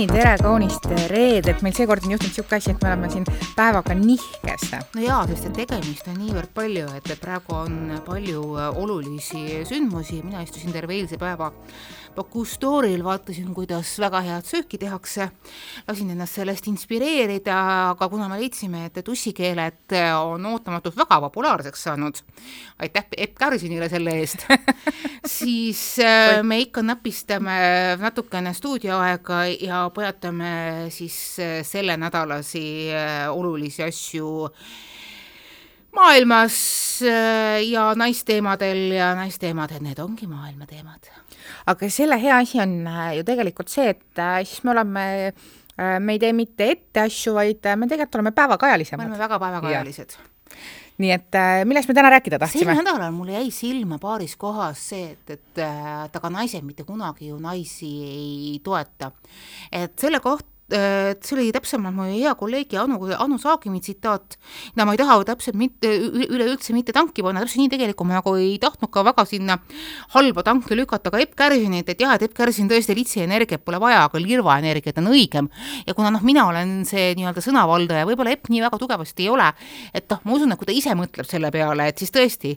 nii, tere kaunist reedet, meil seekord on juhtunud niisugune asi, et me oleme siin päevaga nihkes. no jaa, sest et tegemist on niivõrd palju, et praegu on palju äh, olulisi sündmusi, mina istusin terve eilse päeva Bakustooril, vaatasin, kuidas väga head sööki tehakse, lasin ennast sellest inspireerida, aga kuna me leidsime, et tussikeeled on ootamatult väga populaarseks saanud, aitäh Epp Kärsinile selle eest siis äh, me ikka napistame natukene stuudioaega ja pojatame siis äh, sellenädalasi äh, olulisi asju maailmas ja naisteemadel ja naisteemad, need ongi maailma teemad aga selle hea asi on äh, ju tegelikult see, et äh, siis me oleme äh, me ei tee mitte ette asju, vaid me tegelikult oleme päevakajalisemad. me oleme väga päevakajalised. nii et millest me täna rääkida tahtsime? sel nädalal mul jäi silma paaris kohas see, et, et, et aga naised mitte kunagi ju naisi ei toeta. et selle kohta et see oli täpsemalt mu hea kolleegi Anu, Anu Saagimi tsitaat, no ma ei taha täpselt mitte, üleüldse mitte tanki panna, täpselt nii tegelikult ma nagu ei tahtnud ka väga sinna halba tanki lükata ka Epp Kärsinit, et jah, et Epp Kärsin tõesti litsienergiat pole vaja, aga lirvaenergiat on õigem. ja kuna noh, mina olen see nii-öelda sõnavaldaja, võib-olla Epp nii väga tugevasti ei ole, et noh, ma usun, et kui ta ise mõtleb selle peale, et siis tõesti,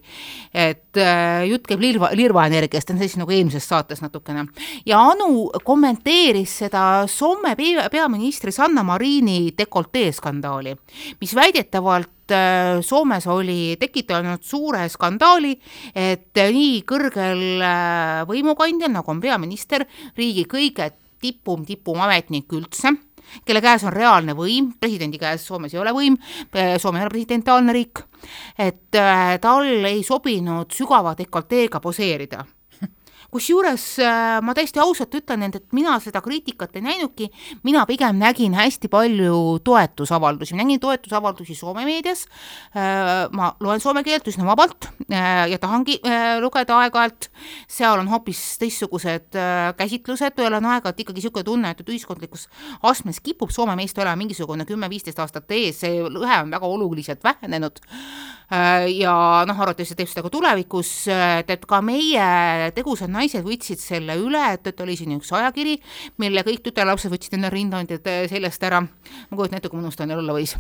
et äh, jutt käib lirva, lirvaenergiast, on siis nagu eelmises saates natukene. ja Anu kommenteeris seda Soome pea, pea peaministri Sanna Marini dekoltee skandaali, mis väidetavalt äh, Soomes oli tekitanud suure skandaali, et nii kõrgel äh, võimukandjal, nagu on peaminister, riigi kõige tipum, tipum ametnik üldse, kelle käes on reaalne võim, presidendi käes Soomes ei ole võim, äh, Soome ei ole presidentaalne riik, et tal ei sobinud sügava dekolteega poseerida kusjuures äh, ma täiesti ausalt ütlen, et, et mina seda kriitikat ei näinudki, mina pigem nägin hästi palju toetusavaldusi, nägin toetusavaldusi Soome meedias, äh, ma loen soome keelt üsna vabalt äh, ja tahangi lugeda aeg-ajalt, seal on hoopis teistsugused käsitlused, olen aeg-ajalt ikkagi niisugune tunne, et ühiskondlikus astmes kipub Soome meist olema mingisugune kümme-viisteist aastat ees, see lõhe on väga oluliselt vähenenud. Ja noh, arvatavasti teeb seda ka tulevikus, et, et ka meie tegusad naised naised võtsid selle üle, et, et oli siin üks ajakiri, mille kõik tütarlapsed võtsid enda rindandid seljast ära. ma kujutan ette, kui mõnus ta neil olla võis.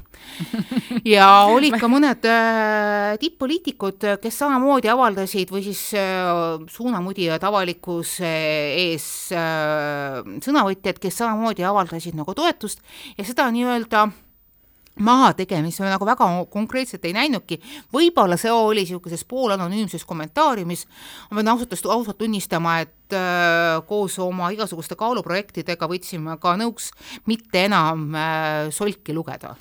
ja olid ka mõned äh, tipp-poliitikud, kes samamoodi avaldasid või siis äh, suunamudijad avalikkuse ees äh, sõnavõtjad, kes samamoodi avaldasid nagu toetust ja seda nii-öelda mahategemist me nagu väga konkreetselt ei näinudki, võib-olla see oli niisuguses poolanonüümses kommentaariumis, ma pean ausalt, ausalt tunnistama, et äh, koos oma igasuguste kaaluprojektidega võtsime ka nõuks mitte enam äh, solki lugeda.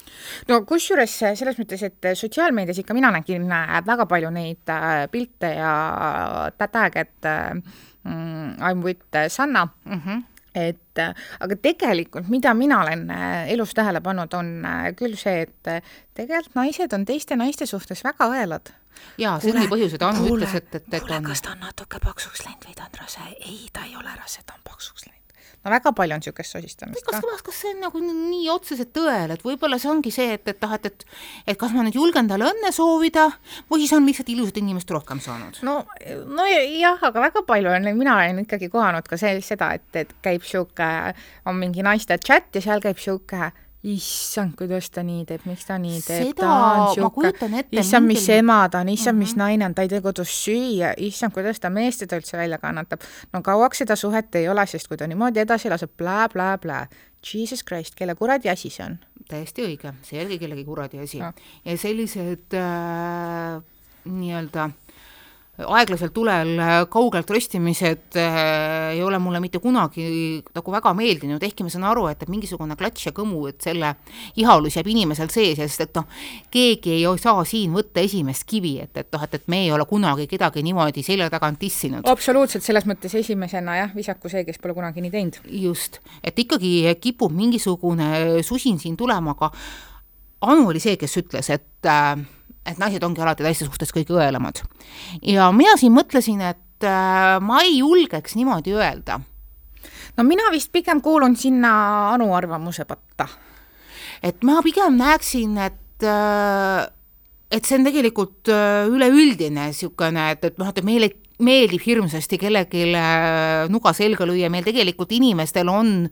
no kusjuures selles mõttes, et sotsiaalmeedias ikka mina nägin äh, väga palju neid äh, pilte ja et äh, mm, I m with Sanna mm. -hmm et aga tegelikult, mida mina olen äh, elus tähele pannud, on äh, küll see, et äh, tegelikult naised on teiste naiste suhtes väga õelad. jaa, see ongi põhjus, et Anu ütles, et, et, et on. kas ta on natuke paksuks läinud või ta on rase? ei, ta ei ole rase, ta on paksuks läinud no väga palju on niisugust sosistamist kas, kas, kas see on nagu nii otseselt tõel, et võib-olla see ongi see, et, et noh, et, et et kas ma nüüd julgen talle õnne soovida või siis on lihtsalt ilusat inimest rohkem saanud? no, no jah, aga väga palju on, mina olen ikkagi kohanud ka see, seda, et, et käib niisugune, on mingi naiste chat ja seal käib niisugune issand, kuidas ta nii teeb, miks ta nii teeb, ta on sihuke, issand, mis ema ta on, issand, mis mhm. naine on, ta ei tee kodus süüa, issand, kuidas ta meest teda üldse välja kannatab. no kauaks seda suhet ei ole, sest kui ta niimoodi edasi laseb blä-blä-blä, Jesus Christ, kelle kuradi asi see on? täiesti õige, see ei olegi kellegi kuradi asi no.. ja sellised äh, nii-öelda äh, aeglasel tulel kaugelt röstimised äh, ei ole mulle mitte kunagi nagu väga meeldinud, ehkki ma saan aru, et, et mingisugune klatš ja kõmu, et selle ihalus jääb inimesel sees ja sest et noh, keegi ei saa siin võtta esimest kivi, et, et noh, et, et me ei ole kunagi kedagi niimoodi selja tagant dissinud. absoluutselt, selles mõttes esimesena jah, visaku see, kes pole kunagi nii teinud. just, et ikkagi kipub mingisugune susin siin tulema, aga Anu oli see, kes ütles, et äh, et naised ongi alati teiste suhtes kõige õelamad. ja mina siin mõtlesin, et äh, ma ei julgeks niimoodi öelda. no mina vist pigem kuulun sinna Anu arvamuse patta. et ma pigem näeksin, et äh, et see on tegelikult äh, üleüldine niisugune, et, et noh, et meile meeldib hirmsasti kellelegi äh, nuga selga lüüa, meil tegelikult inimestel on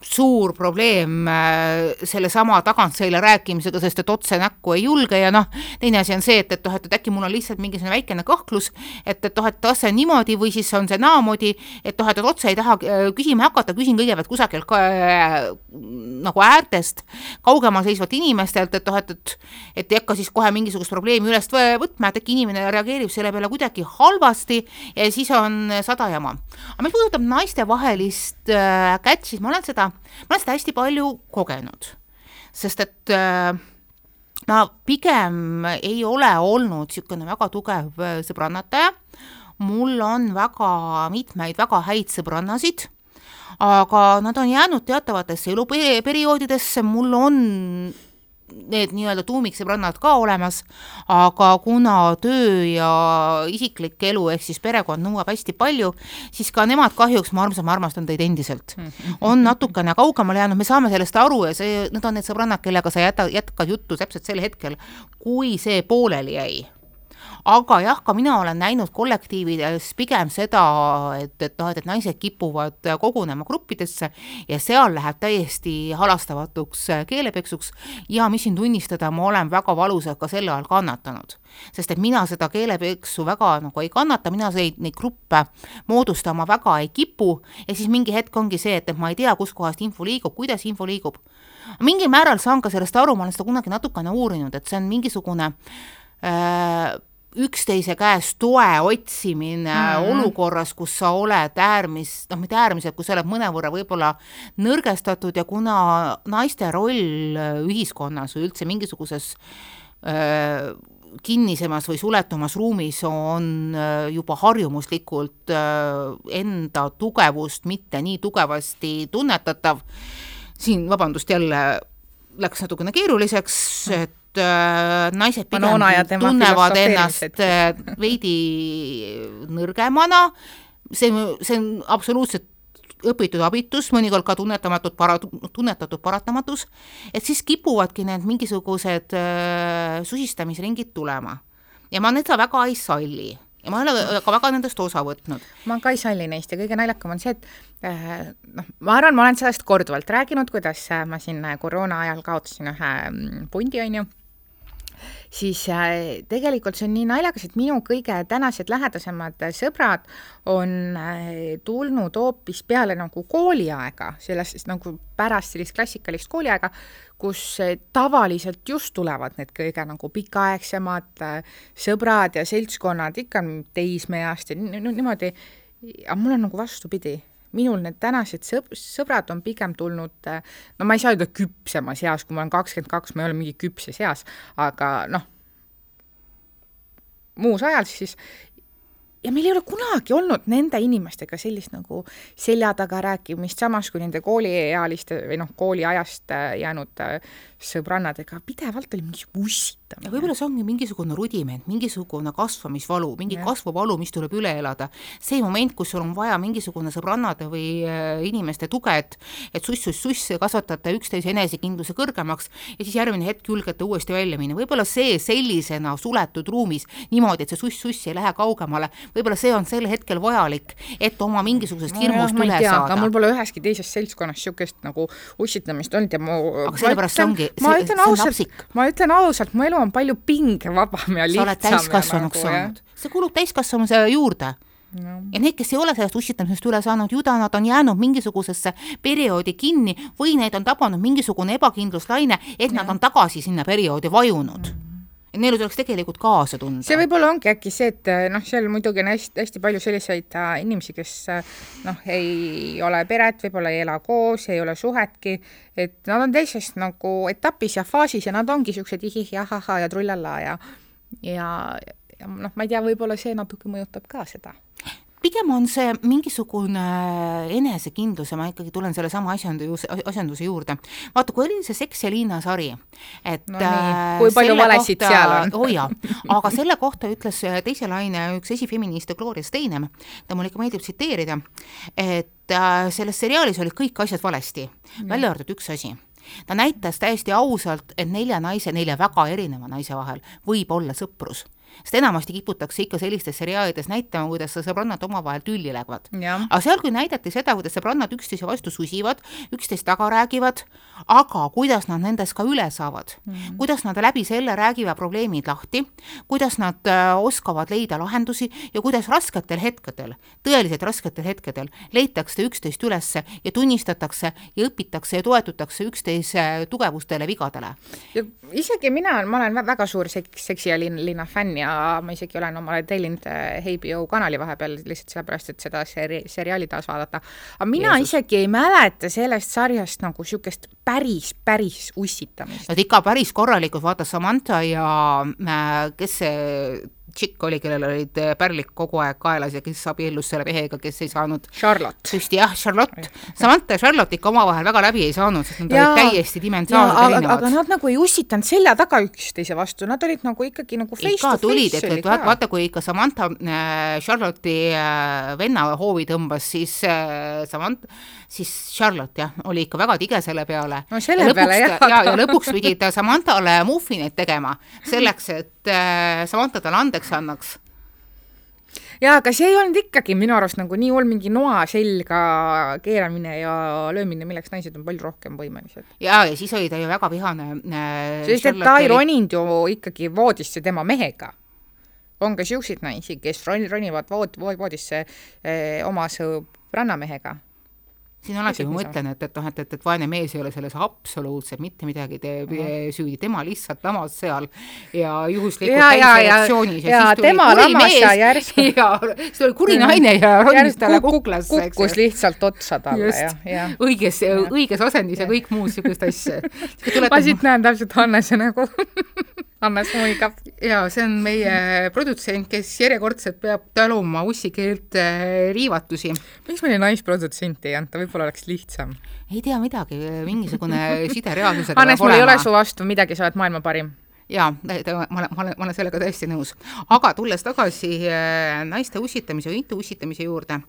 suur probleem äh, sellesama tagantseile rääkimisega, sest et otse näkku ei julge ja noh, teine asi on see, et, et noh, et, et äkki mul on lihtsalt mingisugune väikene kõhklus, et, et noh, et kas see niimoodi või siis on see naamoodi, et noh, et, otse ei taha äh, küsima hakata, küsin kõigepealt kusagilt ka, äh, nagu äärtest, kaugemal seisvalt inimestelt, et noh, et, et et ei hakka siis kohe mingisugust probleemi üles võtma, et äkki inimene reageerib selle peale kuidagi halvasti ja siis on sada jama. aga mis puudutab naistevahelist äh, kätt, siis ma olen seda ma olen seda hästi palju kogenud, sest et äh, ma pigem ei ole olnud niisugune väga tugev äh, sõbrannataja, mul on väga mitmeid väga häid sõbrannasid, aga nad on jäänud teatavatesse eluperioodidesse, mul on need nii-öelda tuumiksõbrannad ka olemas, aga kuna töö ja isiklik elu ehk siis perekond nõuab hästi palju, siis ka nemad kahjuks, ma armsan, ma armastan teid endiselt, on natukene kaugemale jäänud, me saame sellest aru ja see, need on need sõbrannad, kellega sa jäta, jätkad juttu täpselt sel hetkel, kui see pooleli jäi aga jah, ka mina olen näinud kollektiivides pigem seda, et, et noh, et, et naised kipuvad kogunema gruppidesse ja seal läheb täiesti halastavatuks keelepeksuks ja mis siin tunnistada, ma olen väga valusalt ka selle all kannatanud. sest et mina seda keelepeksu väga nagu ei kannata, mina neid, neid gruppe moodustama väga ei kipu ja siis mingi hetk ongi see, et, et ma ei tea, kuskohast info liigub, kuidas info liigub. mingil määral saan ka sellest aru, ma olen seda kunagi natukene uurinud, et see on mingisugune äh, üksteise käest toe otsimine mm -hmm. olukorras, kus sa oled äärmis, noh, mitte äärmiselt, kus sa oled mõnevõrra võib-olla nõrgestatud ja kuna naiste roll ühiskonnas või üldse mingisuguses öö, kinnisemas või suletumas ruumis on juba harjumuslikult enda tugevust mitte nii tugevasti tunnetatav, siin vabandust jälle läks natukene keeruliseks, et äh, naised pigem tunnevad ennast äh, veidi nõrgemana, see, see on absoluutselt õpitud abitus, mõnikord ka tunnetamatut para-, tunnetatud paratamatus, et siis kipuvadki need mingisugused äh, susistamisringid tulema. ja ma seda väga ei salli ja ma olen ka väga nendest osa võtnud. ma ka ei salli neist ja kõige naljakam on see, et äh, noh, ma arvan, ma olen sellest korduvalt rääkinud, kuidas äh, ma siin äh, koroona ajal kaotasin ühe mm, pundi, on ju, siis äh, tegelikult see on nii naljakas, et minu kõige tänased lähedasemad sõbrad on äh, tulnud hoopis peale nagu kooliaega, sellest nagu pärast sellist klassikalist kooliaega, kus äh, tavaliselt just tulevad need kõige nagu pikaaegsemad sõbrad ja seltskonnad ikka teismeeast ja niimoodi, aga mul on nagu vastupidi minul need tänased sõb-, sõbrad on pigem tulnud, no ma ei saa öelda küpsemas eas, kui ma olen kakskümmend kaks, ma ei ole mingi küpses eas, aga noh, muus ajal siis ja meil ei ole kunagi olnud nende inimestega sellist nagu selja taga rääkimist, samas kui nende kooliealiste või noh, kooliajast jäänud sõbrannadega pidevalt oli mingi ussitamine. ja võib-olla see ongi mingisugune rudiment, mingisugune kasvamisvalu, mingi ja. kasvuvalu, mis tuleb üle elada. see moment, kus sul on vaja mingisugune sõbrannade või äh, inimeste tuge, et et suss-suss-suss kasvatate üksteise enesekindluse kõrgemaks ja siis järgmine hetk julgete uuesti välja minna, võib-olla see sellisena suletud ruumis niimoodi, et see suss-suss ei lähe kaugemale, võib-olla see on sel hetkel vajalik, et oma mingisugusest no hirmust jah, üle tea, saada. mul pole üheski teises seltskonnas niisugust nagu ussitamist olnud ja mu aga sellepärast see ongi ma ütlen ausalt, ma ütlen ausalt, mu elu on palju pingevabam ja lihtsam. sa oled täiskasvanuks nagu, saanud, see kulub täiskasvanuse juurde no.. ja need, kes ei ole sellest ussitamisest üle saanud, ju ta, nad on jäänud mingisugusesse perioodi kinni või neid on tabanud mingisugune ebakindluslaine, et ja. nad on tagasi sinna perioodi vajunud mm et neile tuleks tegelikult kaasa tunda. see võib-olla ongi äkki see, et noh, seal muidugi on hästi, hästi palju selliseid äh, inimesi, kes äh, noh, ei ole peret, võib-olla ei ela koos, ei ole suhetki, et nad on teises nagu etapis ja faasis ja nad ongi niisugused ihih ja ahahhaa ja trullalla ja ja, ja noh, ma ei tea, võib-olla see natuke mõjutab ka seda pigem on see mingisugune enesekindlus ja ma ikkagi tulen sellesama asjanduse, asjanduse juurde. vaata, kui oli see Seks ja Liina sari, et no nii, äh, kui palju valesid kohta, seal on? Oo oh jaa, aga selle kohta ütles äh, teise laine üks esifeministe Gloria Steinem, ta mulle ikka meeldib tsiteerida, et äh, selles seriaalis olid kõik asjad valesti, välja arvatud üks asi. Ta näitas täiesti ausalt, et nelja naise, nelja väga erineva naise vahel võib olla sõprus sest enamasti kiputakse ikka sellistes seriaalides näitama, kuidas sõbrannad omavahel tülli lähevad. Aga seal, kui näidati seda, kuidas sõbrannad üksteise vastu susivad, üksteist taga räägivad, aga kuidas nad nendest ka üle saavad mm., kuidas nad läbi selle räägivad probleemid lahti, kuidas nad äh, oskavad leida lahendusi ja kuidas rasketel hetkedel, tõeliselt rasketel hetkedel leitakse üksteist ülesse ja tunnistatakse ja õpitakse ja toetutakse üksteise tugevustele, vigadele. isegi mina, ma olen vä- väga suur seks, seksi ja lin, linna fänn ja ma isegi olen omale tellinud HBO kanali vahepeal lihtsalt sellepärast, et seda seri-, seriaali taas vaadata. aga mina Jeesus. isegi ei mäleta sellest sarjast nagu niisugust päris, päris ussitamist. Nad ikka päris korralikult, vaata Samantha ja äh, kes see tšikk oli, kellel olid äh, pärlid kogu aeg kaelas ja kes abiellus selle mehega, kes ei saanud Charlotte. tõesti jah, Charlotte, Samantha ja Charlotte ikka omavahel väga läbi ei saanud, sest nad Jaa. olid täiesti jaa, dimensionaalselt aga, erinevad. nad nagu ei ussitanud selja taga üksteise vastu, nad olid nagu ikkagi nagu face ikka to face et, et vaata, vaata, kui ikka Samantha äh, Charlotte'i äh, venna hoovi tõmbas, siis äh, Samantha, siis Charlotte jah, oli ikka väga tige selle peale. No selle ja lõpuks, peale jah, ja, ja lõpuks pidi ta Samanthale muffineid tegema selleks, et äh, Samantha talle andeks annaks. jaa, aga see ei olnud ikkagi minu arust nagu nii hull mingi noa selga keeramine ja löömine, milleks naised on palju rohkem võimelised. ja, ja siis oli ta ju väga vihane äh, sest et ta ei roninud ju ikkagi voodisse tema mehega. on ka siukseid naisi, kes ron-, ronivad vood-, vood- voodisse eh, oma sõbrannamehega. Siin alati ma mõtlen, et, et noh, et, et, et vaene mees ei ole selles absoluutselt mitte midagi teeb süüdi, tema lihtsalt lamas seal ja juhuslikult Ja, ja, ja- ja siis tuli tema kuri lamas ja järsku- ja see oli kuri naine ja ronis talle kuk- kuklasse, eks kukkus lihtsalt otsa talle ja, just ja., õiges, õiges asendis ja kõik muud niisugust asja. ma siit näen täpselt Hannese nägu Hannes muigab. ja see on meie produtsent, kes järjekordselt peab taluma ussikeelt äh, riivatusi. miks meile naisprodutsenti ei anta, võib-olla oleks lihtsam? ei tea midagi, mingisugune side reaalsusega Hannes, mul ei ole su vastu midagi, sa oled maailma parim. Jaa, ma olen, ma olen, ma olen sellega täiesti nõus. aga tulles tagasi äh, naiste ussitamise või mitte ussitamise juurde,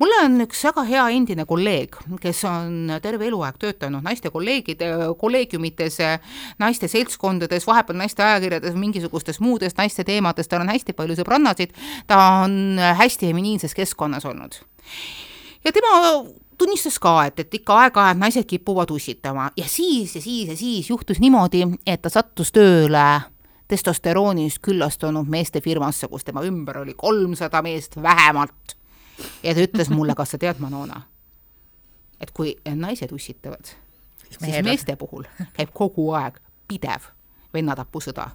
mul on üks väga hea endine kolleeg, kes on terve eluaeg töötanud naiste kolleegide, kolleegiumites, naiste seltskondades, vahepeal naiste ajakirjades, mingisugustes muudes naiste teemades, tal on hästi palju sõbrannasid, ta on hästi feminiinses keskkonnas olnud. ja tema tunnistas ka, et, et ikka aeg-ajalt naised kipuvad ussitama ja siis ja siis ja siis juhtus niimoodi, et ta sattus tööle testosteroonist küllastunud meestefirmasse, kus tema ümber oli kolmsada meest vähemalt. ja ta ütles mulle, kas sa tead, Manona, et kui naised ussitavad, siis meeste puhul käib kogu aeg pidev vennatapusõda.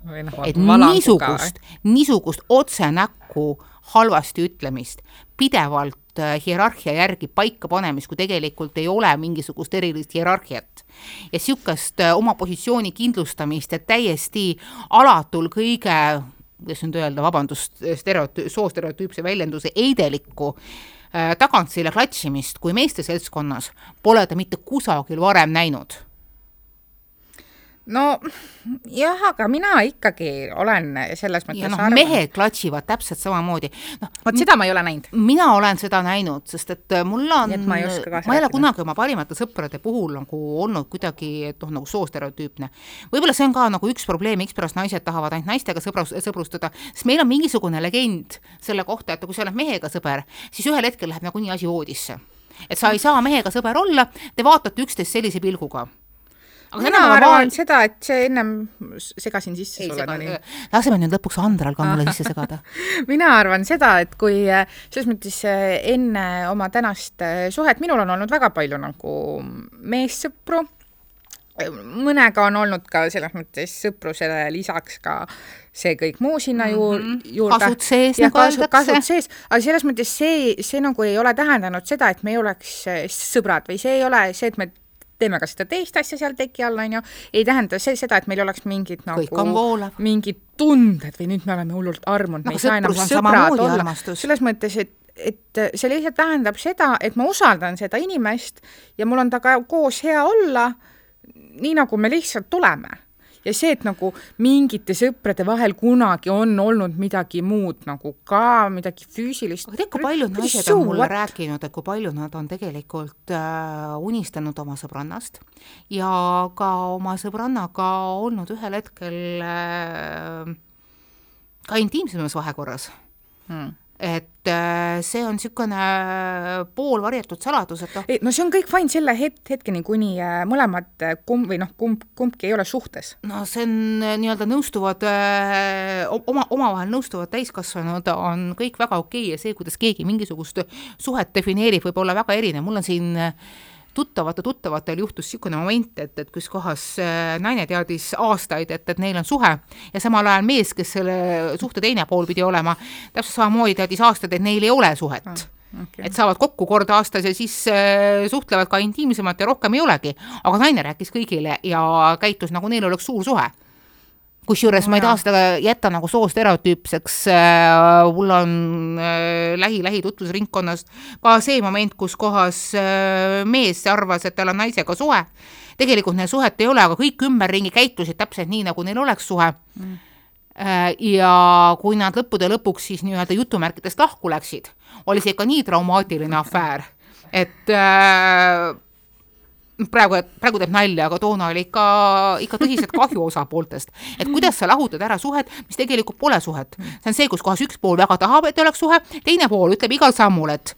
Et niisugust, niisugust otse näkku halvasti ütlemist, pidevalt hierarhia järgi paikapanemist, kui tegelikult ei ole mingisugust erilist hierarhiat. ja niisugust äh, oma positsiooni kindlustamist, et täiesti alatul kõige kuidas nüüd öelda, vabandust, stereotüü-, soostereotüüpse väljenduse heidelikku äh, tagantseile klatšimist kui meeste seltskonnas pole ta mitte kusagil varem näinud no jah, aga mina ikkagi olen selles mõttes ja noh, mehed klatšivad täpselt samamoodi, noh, vot seda ma ei ole näinud. mina olen seda näinud, sest et äh, mul on, ma ei ole kunagi oma parimate sõprade puhul nagu olnud kuidagi, et noh, nagu soostereotüüpne. võib-olla see on ka nagu üks probleem, mikspärast naised tahavad ainult naistega sõbras, sõbrustada, sest meil on mingisugune legend selle kohta, et kui sa oled mehega sõber, siis ühel hetkel läheb nagunii asi voodisse. et sa ei saa mehega sõber olla, te vaatate üksteist sellise pilguga aga mina arvan seda, et see ennem segasin sisse ei sulle, sega, Tõni. laseme nüüd lõpuks Andral ka mulle sisse segada. mina arvan seda, et kui äh, selles mõttes äh, enne oma tänast äh, suhet, minul on olnud väga palju nagu meessõpru, mõnega on olnud ka selles mõttes sõprusele lisaks ka see kõik muu sinna juur- mm, -hmm. juurde. kasud sees, ja nagu kasu, öeldakse. kasud sees, aga selles mõttes see, see nagu ei ole tähendanud seda, et me ei oleks äh, sõbrad või see ei ole see, et me teeme ka seda teist asja seal teki all, on ju, ei tähenda see seda, et meil oleks mingid nagu mingid tunded või nüüd me oleme hullult armunud, me Aga ei saa enam sõbrad olla. selles mõttes, et et see lihtsalt tähendab seda, et ma usaldan seda inimest ja mul on temaga koos hea olla, nii nagu me lihtsalt tuleme. Ja see, et nagu mingite sõprade vahel kunagi on olnud midagi muud nagu ka, midagi füüsilist. aga tead, kui paljud naised on mulle rääkinud, et kui palju nad on tegelikult äh, unistanud oma sõbrannast ja ka oma sõbrannaga olnud ühel hetkel äh, ka intiimsemas vahekorras hmm et äh, see on niisugune äh, poolvarjatud saladus, et noh. no see on kõik fine selle het-, hetkeni, kuni äh, mõlemad kumb või noh, kumb, kumbki ei ole suhtes. no see on nii-öelda nõustuvad, oma, omavahel nõustuvad täiskasvanud on kõik väga okei okay ja see, kuidas keegi mingisugust suhet defineerib, võib olla väga erinev, mul on siin äh, tuttavate tuttavatel juhtus niisugune moment, et, et kus kohas äh, naine teadis aastaid, et, et neil on suhe ja samal ajal mees, kes selle suhte teine pool pidi olema, täpselt samamoodi teadis aastaid, et neil ei ole suhet ah. Okay. et saavad kokku kord aastas ja siis äh, suhtlevad ka intiimsemalt ja rohkem ei olegi. aga naine rääkis kõigile ja käitus nagu neil oleks suur suhe kusjuures ma ei taha seda jätta nagu soostereotüüpseks äh,, mul on äh, lähi, lähitutvusringkonnast ka see moment, kus kohas äh, mees arvas, et tal on naisega suhe. tegelikult neil suhet ei ole, aga kõik ümberringi käitusid täpselt nii, nagu neil oleks suhe mm. ja kui nad lõppude lõpuks siis nii-öelda jutumärkidest lahku läksid, oli see ikka nii traumaatiline afäär, et äh, praegu, praegu teeb nalja, aga toona oli ikka, ikka tõsiselt kahju osapooltest. et kuidas sa lahutad ära suhet, mis tegelikult pole suhet. see on see, kus kohas üks pool väga tahab, et oleks suhe, teine pool ütleb igal sammul, et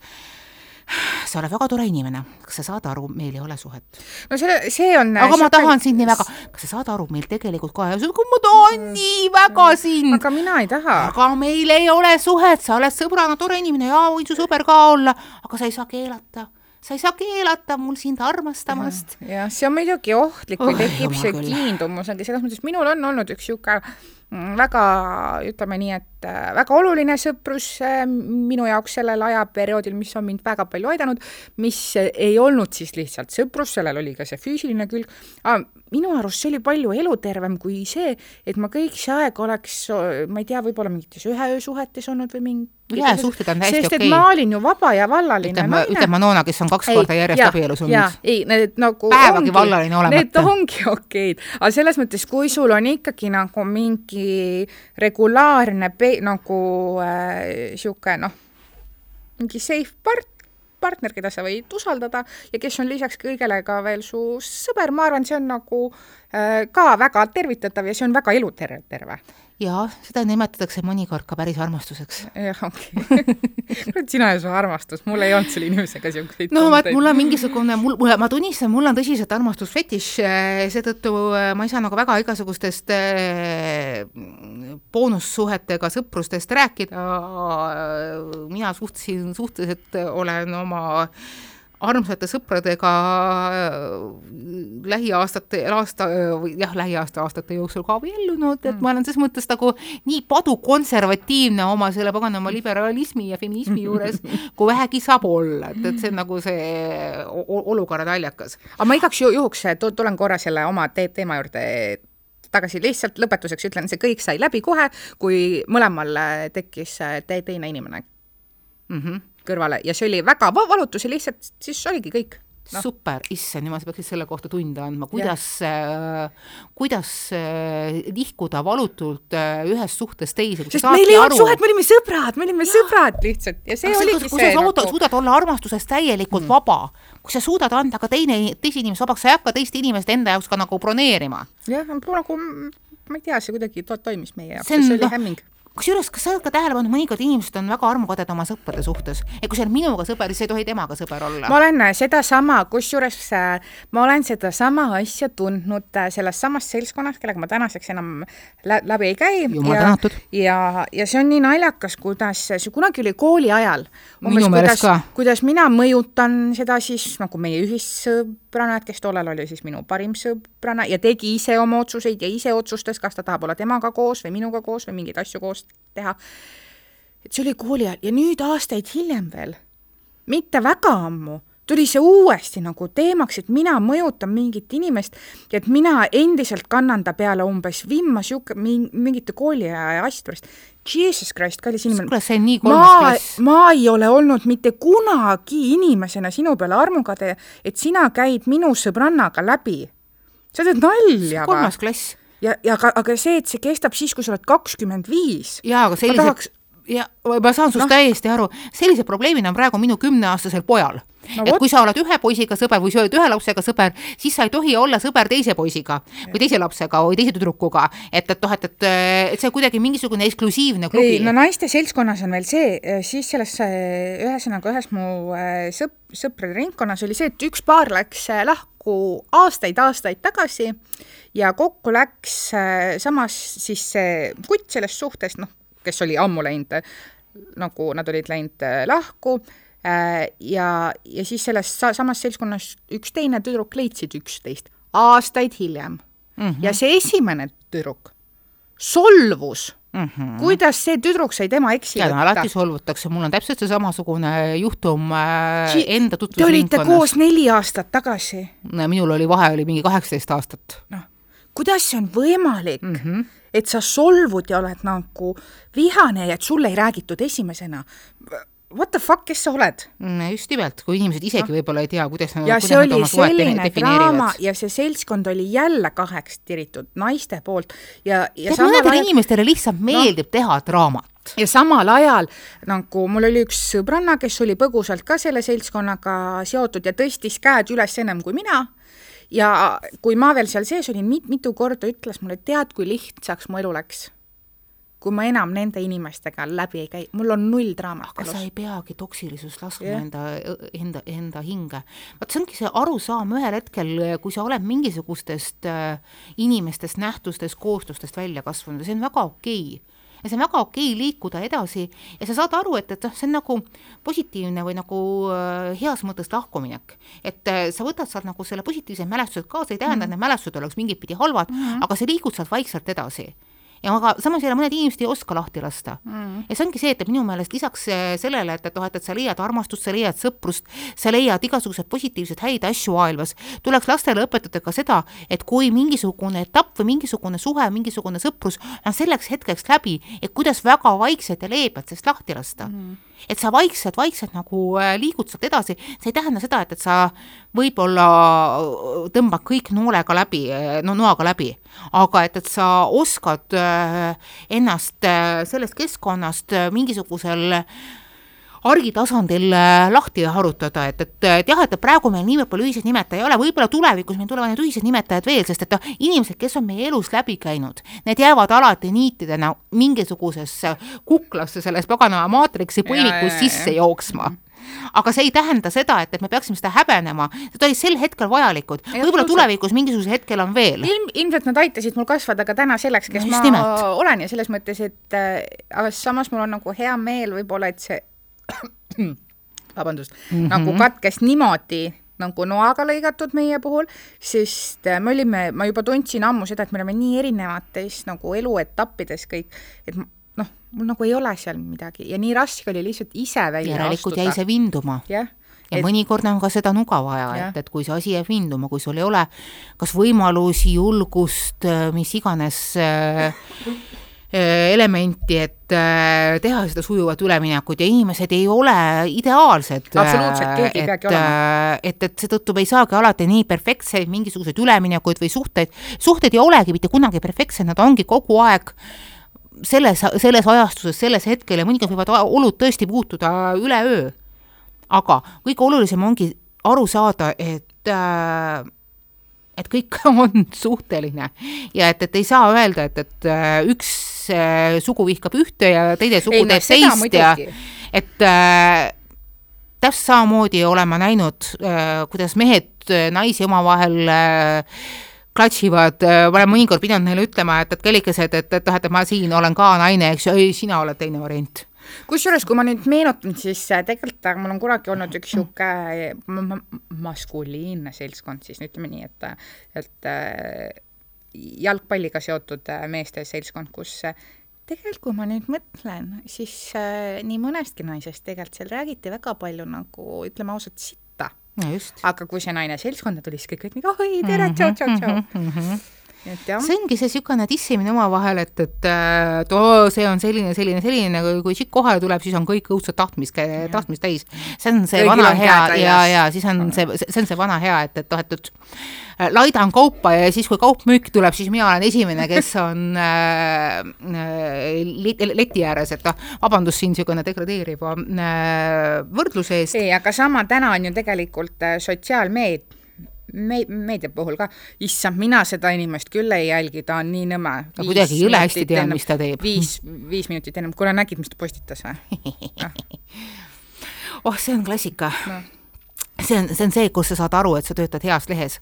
sa oled väga tore inimene, kas sa saad aru, meil ei ole suhet? no see, see on aga ma tahan sind nii väga, kas sa saad aru, meil tegelikult ka ei ole suhet, ma tahan nii väga sind. aga mina ei taha. aga meil ei ole suhet, sa oled sõbrana tore inimene ja võin su sõber ka olla, aga sa ei saa keelata sa ei saa keelata mul sind armastamast. jah, see on muidugi ohtlik, kui oh, tekib see kiindumus, aga selles mõttes minul on olnud üks niisugune mm, väga, ütleme nii, et äh, väga oluline sõprus äh, minu jaoks sellel ajaperioodil, mis on mind väga palju aidanud, mis ei olnud siis lihtsalt sõprus, sellel oli ka see füüsiline külg, minu arust see oli palju elutervem kui see, et ma kõik see aeg oleks, ma ei tea, võib-olla mingites üheöösuhetes olnud või mingi ühesuhted on täiesti okei. sest et ma olin ju vaba ja vallaline ütleme, naine. ütleme Noona, kes on kaks ei, korda järjest abielus olnud. ei, need nagu päevagi ongi, vallaline olemata. Need ongi okeid, aga selles mõttes, kui sul on ikkagi nagu mingi regulaarne pe-, nagu niisugune äh, noh, mingi safe part, partner, keda sa võid usaldada ja kes on lisaks kõigele ka veel su sõber, ma arvan, see on nagu ka väga tervitatav ja see on väga eluterve, terve jaa, seda nimetatakse mõnikord ka päris armastuseks. jah, okei okay. kurat, sina ja su armastus, mul ei olnud selle inimesega niisuguseid no vaat, mul on mingisugune, mul, mul, ma tunnistan, mul on tõsiselt armastusfetiš, eh, seetõttu eh, ma ei saa nagu väga igasugustest äh, boonussuhetega sõprustest rääkida, mina suhtlesin, suhteliselt olen oma äh, armsate sõpradega äh, lähiaastate, aasta või jah, lähiaasta aastate jooksul ka abiellunud, et mm. ma olen selles mõttes nagu nii padukonservatiivne oma selle paganama liberalismi ja feminismi juures, kui vähegi saab olla, et, et see on nagu see olukorra naljakas. aga ma igaks juhuks tulen korra selle oma te teema juurde tagasi, lihtsalt lõpetuseks ütlen, see kõik sai läbi kohe, kui mõlemal tekkis te teine inimene mm. -hmm kõrvale ja see oli väga valutus ja lihtsalt siis oligi kõik no.. super, issand jumal, sa peaksid selle kohta tunde andma, kuidas äh,, kuidas äh, nihkuda valutult äh, ühest suhtest teise. sest meil ei olnud suhet, me olime sõbrad, me olime ja. sõbrad lihtsalt ja see Aga oligi see. kui sa nagu... suudad olla armastuses täielikult mm. vaba, kui sa suudad anda ka teine, teise inimese vabaks, sa ei hakka teist inimest enda jaoks ka nagu broneerima. jah, nagu ma ei tea, see kuidagi to toimis meie jaoks, see, see oli no, hämming kusjuures, kas sa oled ka tähele pannud, mõnikord inimesed on väga armukaded oma sõprade suhtes ja kui sa oled minuga sõber, siis ei tohi temaga sõber olla. ma olen sedasama, kusjuures äh, ma olen sedasama asja tundnud äh, selles samas seltskonnas, kellega ma tänaseks enam lä läbi ei käi. jumal tänatud. ja, ja see on nii naljakas, kuidas see kunagi oli kooli ajal. minu meelest ka. kuidas mina mõjutan seda siis nagu meie ühissõbrana, et kes tollal oli siis minu parim sõbrana ja tegi ise oma otsuseid ja ise otsustas, kas ta tahab olla temaga koos või minuga koos või mingeid asju koos teha. et see oli kooli ajal ja nüüd aastaid hiljem veel, mitte väga ammu, tuli see uuesti nagu teemaks, et mina mõjutan mingit inimest ja et mina endiselt kannan ta peale umbes vimma sihuke mingite kooliaja asjade pärast. Jesus Christ, kallis inimene. kuule, see on nii kolmas klass. ma ei ole olnud mitte kunagi inimesena sinu peale armukade, et sina käid minu sõbrannaga läbi. sa teed nalja või? kolmas klass ja, ja aga, aga see, et see kestab siis, kui sa oled kakskümmend viis. jaa, aga sellised tahaks... ja ma saan sinust no. täiesti aru, sellised probleemid on praegu minu kümneaastasel pojal No, et kui sa oled ühe poisiga sõber või sa oled ühe lapsega sõber, siis sa ei tohi olla sõber teise poisiga või teise lapsega või teise tüdrukuga, et, et noh, et, et, et see on kuidagi mingisugune eksklusiivne klubi. no naiste seltskonnas on veel see, siis selles ühesõnaga ühes mu sõp-, sõprade ringkonnas oli see, et üks paar läks lahku aastaid-aastaid tagasi ja kokku läks samas siis see kutt sellest suhtest, noh, kes oli ammu läinud, nagu nad olid läinud lahku ja, ja siis selles samas seltskonnas üks teine tüdruk leidsid üksteist aastaid hiljem mm. -hmm. ja see esimene tüdruk solvus Mm -hmm. kuidas see tüdruk sai tema eksi võtta? alati solvutakse, mul on täpselt see samasugune juhtum äh, enda tutvusringkonnas. Te olite koos neli aastat tagasi. minul oli vahe, oli mingi kaheksateist aastat. noh, kuidas see on võimalik mm, -hmm. et sa solvud ja oled nagu vihane ja et sulle ei räägitud esimesena? What the fuck, kes sa oled? Mm, just nimelt, kui inimesed isegi no. võib-olla ei tea, kuidas ja kuidas see oli selline draama ja see seltskond oli jälle kaheks tiritud naiste poolt ja, ja tead, mõnedele ajal... inimestele lihtsalt meeldib no. teha draamat ja samal ajal nagu mul oli üks sõbranna, kes oli põgusalt ka selle seltskonnaga seotud ja tõstis käed üles ennem kui mina ja kui ma veel seal sees olin mit,, mitu korda ütles mulle, tead, kui lihtsaks mu elu läks kui ma enam nende inimestega läbi ei käi, mul on null draamat elus. sa ei peagi toksilisust laskma yeah. enda, enda, enda hinge. vot see ongi see arusaam ühel hetkel, kui sa oled mingisugustest äh, inimestest, nähtustest, koostustest välja kasvanud ja see on väga okei okay ja see on väga okei liikuda edasi ja sa saad aru, et, et noh, see on nagu positiivne või nagu äh, heas mõttes lahkuminek. et äh, sa võtad sealt nagu selle positiivsed mälestused kaasa, ei tähenda mm, -hmm. et need mälestused oleks mingit pidi halvad mm, -hmm. aga sa liigud sealt vaikselt edasi ja aga samas jälle mõned inimesed ei oska lahti lasta. Mm.. ja see ongi see, et minu meelest lisaks äh, sellele, et, et noh, et, et sa leiad armastust, sa leiad sõprust, sa leiad igasuguseid positiivseid häid asju maailmas, tuleks lastele õpetada ka seda, et kui mingisugune etapp või mingisugune suhe, mingisugune sõprus on selleks hetkeks läbi, et kuidas väga vaikselt ja leebelt sellest lahti lasta. Mm et sa vaikselt-vaikselt nagu äh, liigud sealt edasi, see ei tähenda seda, et, et sa võib-olla äh, tõmbad kõik noolega läbi, äh, no noaga läbi, aga et, et sa oskad ennast sellest keskkonnast mingisugusel argitasandil lahti harutada, et, et, et jah, et praegu meil nii palju ühiseid nimetajaid ei ole, võib-olla tulevikus meil tulevad need ühised nimetajad veel, sest et noh, inimesed, kes on meie elus läbi käinud, need jäävad alati niitidena mingisugusesse kuklasse selles paganama maatriksi põimikus sisse jooksma. Aga see ei tähenda seda, et, et me peaksime seda häbenema, need olid sel hetkel vajalikud, võib-olla tulevikus mingisugusel hetkel on veel. ilm, ilmselt nad aitasid mul kasvada ka täna selleks, kes no, ma nimelt. olen ja selles mõttes, et äh, aga samas mul on nagu hea meel võib-olla, et see vabandust mm, -hmm. nagu katkes niimoodi nagu noaga lõigatud meie puhul, sest äh, me olime, ma juba tundsin ammu seda, et me oleme nii erinevates nagu eluetappides kõik, et noh, mul nagu ei ole seal midagi ja nii raske oli lihtsalt ise välja järelikult jäi see vinduma. jah ja et... mõnikord on ka seda nuga vaja, et, et kui see asi jääb vinduma, kui sul ei ole kas võimalusi, julgust, äh, mis iganes äh, Äh, elementi, et äh, teha seda sujuvat üleminekut ja inimesed ei ole ideaalsed. absoluutselt, keegi ei peagi olema. Et, et seetõttu me ei saagi alati nii perfektseid mingisuguseid üleminekuid või suhteid, suhted ei olegi mitte kunagi perfektsed, nad ongi kogu aeg selles, selles ajastuses, selles hetkel ja mõnikord võivad olud tõesti muutuda üleöö. aga kõige olulisem ongi aru saada, et äh, et kõik on suhteline ja et, et ei saa öelda, et, et üks äh, sugu vihkab ühte ja teine sugu ei, teeb teist ja et äh, täpselt samamoodi olen ma näinud äh,, kuidas mehed äh, naisi omavahel äh, klatšivad, äh, ma olen mõnikord pidanud neile ütlema, et, et kellikesed, et, et noh, et ma siin olen ka naine, eks ju, ei, sina oled teine variant. Kusjuures, kui ma nüüd meenutan, siis äh, tegelikult mul on kunagi olnud üks niisugune maskuliinne seltskond siis ütleme nii, et, et jalgpalliga seotud meeste seltskond, kus tegelikult, kui ma nüüd mõtlen, siis äh, nii mõnestki naisest tegelikult seal räägiti väga palju nagu ütleme ausalt, sitta. no just. aga kui see naine seltskonda tuli, siis kõik olid nii, oi tere, tšau, tšau, tšau. See ongi see niisugune tissimine omavahel, et, et, et oo, see on selline, selline, selline, kui tšikk kohale tuleb, siis on kõik õudselt tahtmist, tahtmist täis. see on see Kõigil vana hea ja, ja siis on see, see on see vana hea, et, et noh, et, et laidan kaupa ja siis, kui kaup müüki tuleb, siis mina olen esimene, kes on äh, äh leti ääres, et noh, vabandust siin niisugune degradeeriva äh, võrdluse eest. ei, aga sama täna on ju tegelikult äh, sotsiaalmeed-, me-, meedia puhul ka, issand, mina seda inimest küll ei jälgi, ta on nii nõme. ma kuidagi jõle hästi tean, mis ta teeb. viis, viis minutit ennem, kuule nägid, mis ta postitas või oh, see on klassika no see on, see on see, kus sa saad aru, et sa töötad heas lehes.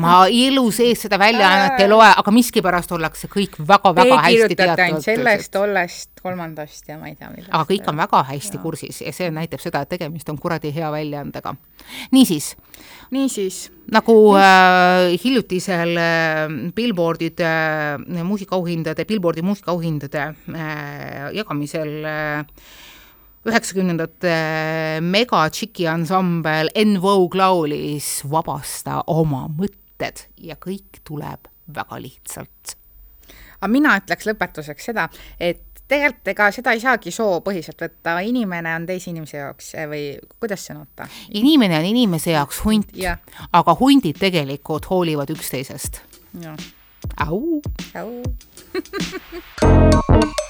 ma elu sees seda väljaannet ei loe, aga miskipärast ollakse kõik väga-väga hästi teatavad. sellest, tollest, kolmandast ja ma ei tea millest. aga kõik on väga hästi ja. kursis ja see näitab seda, et tegemist on kuradi hea väljaandega. niisiis. niisiis. nagu äh, hiljutisel äh, Billboardide äh, muusikaauhindade, Billboardi muusikaauhindade äh, jagamisel äh, üheksakümnendate mega tšiki ansambel En Vogue laulis Vabasta oma mõtted ja kõik tuleb väga lihtsalt. aga mina ütleks lõpetuseks seda, et tegelikult ega seda ei saagi soopõhiselt võtta, inimene on teise inimese jaoks eh, või kuidas see on, oota? inimene on inimese jaoks hunt, aga hundid tegelikult hoolivad üksteisest. au. au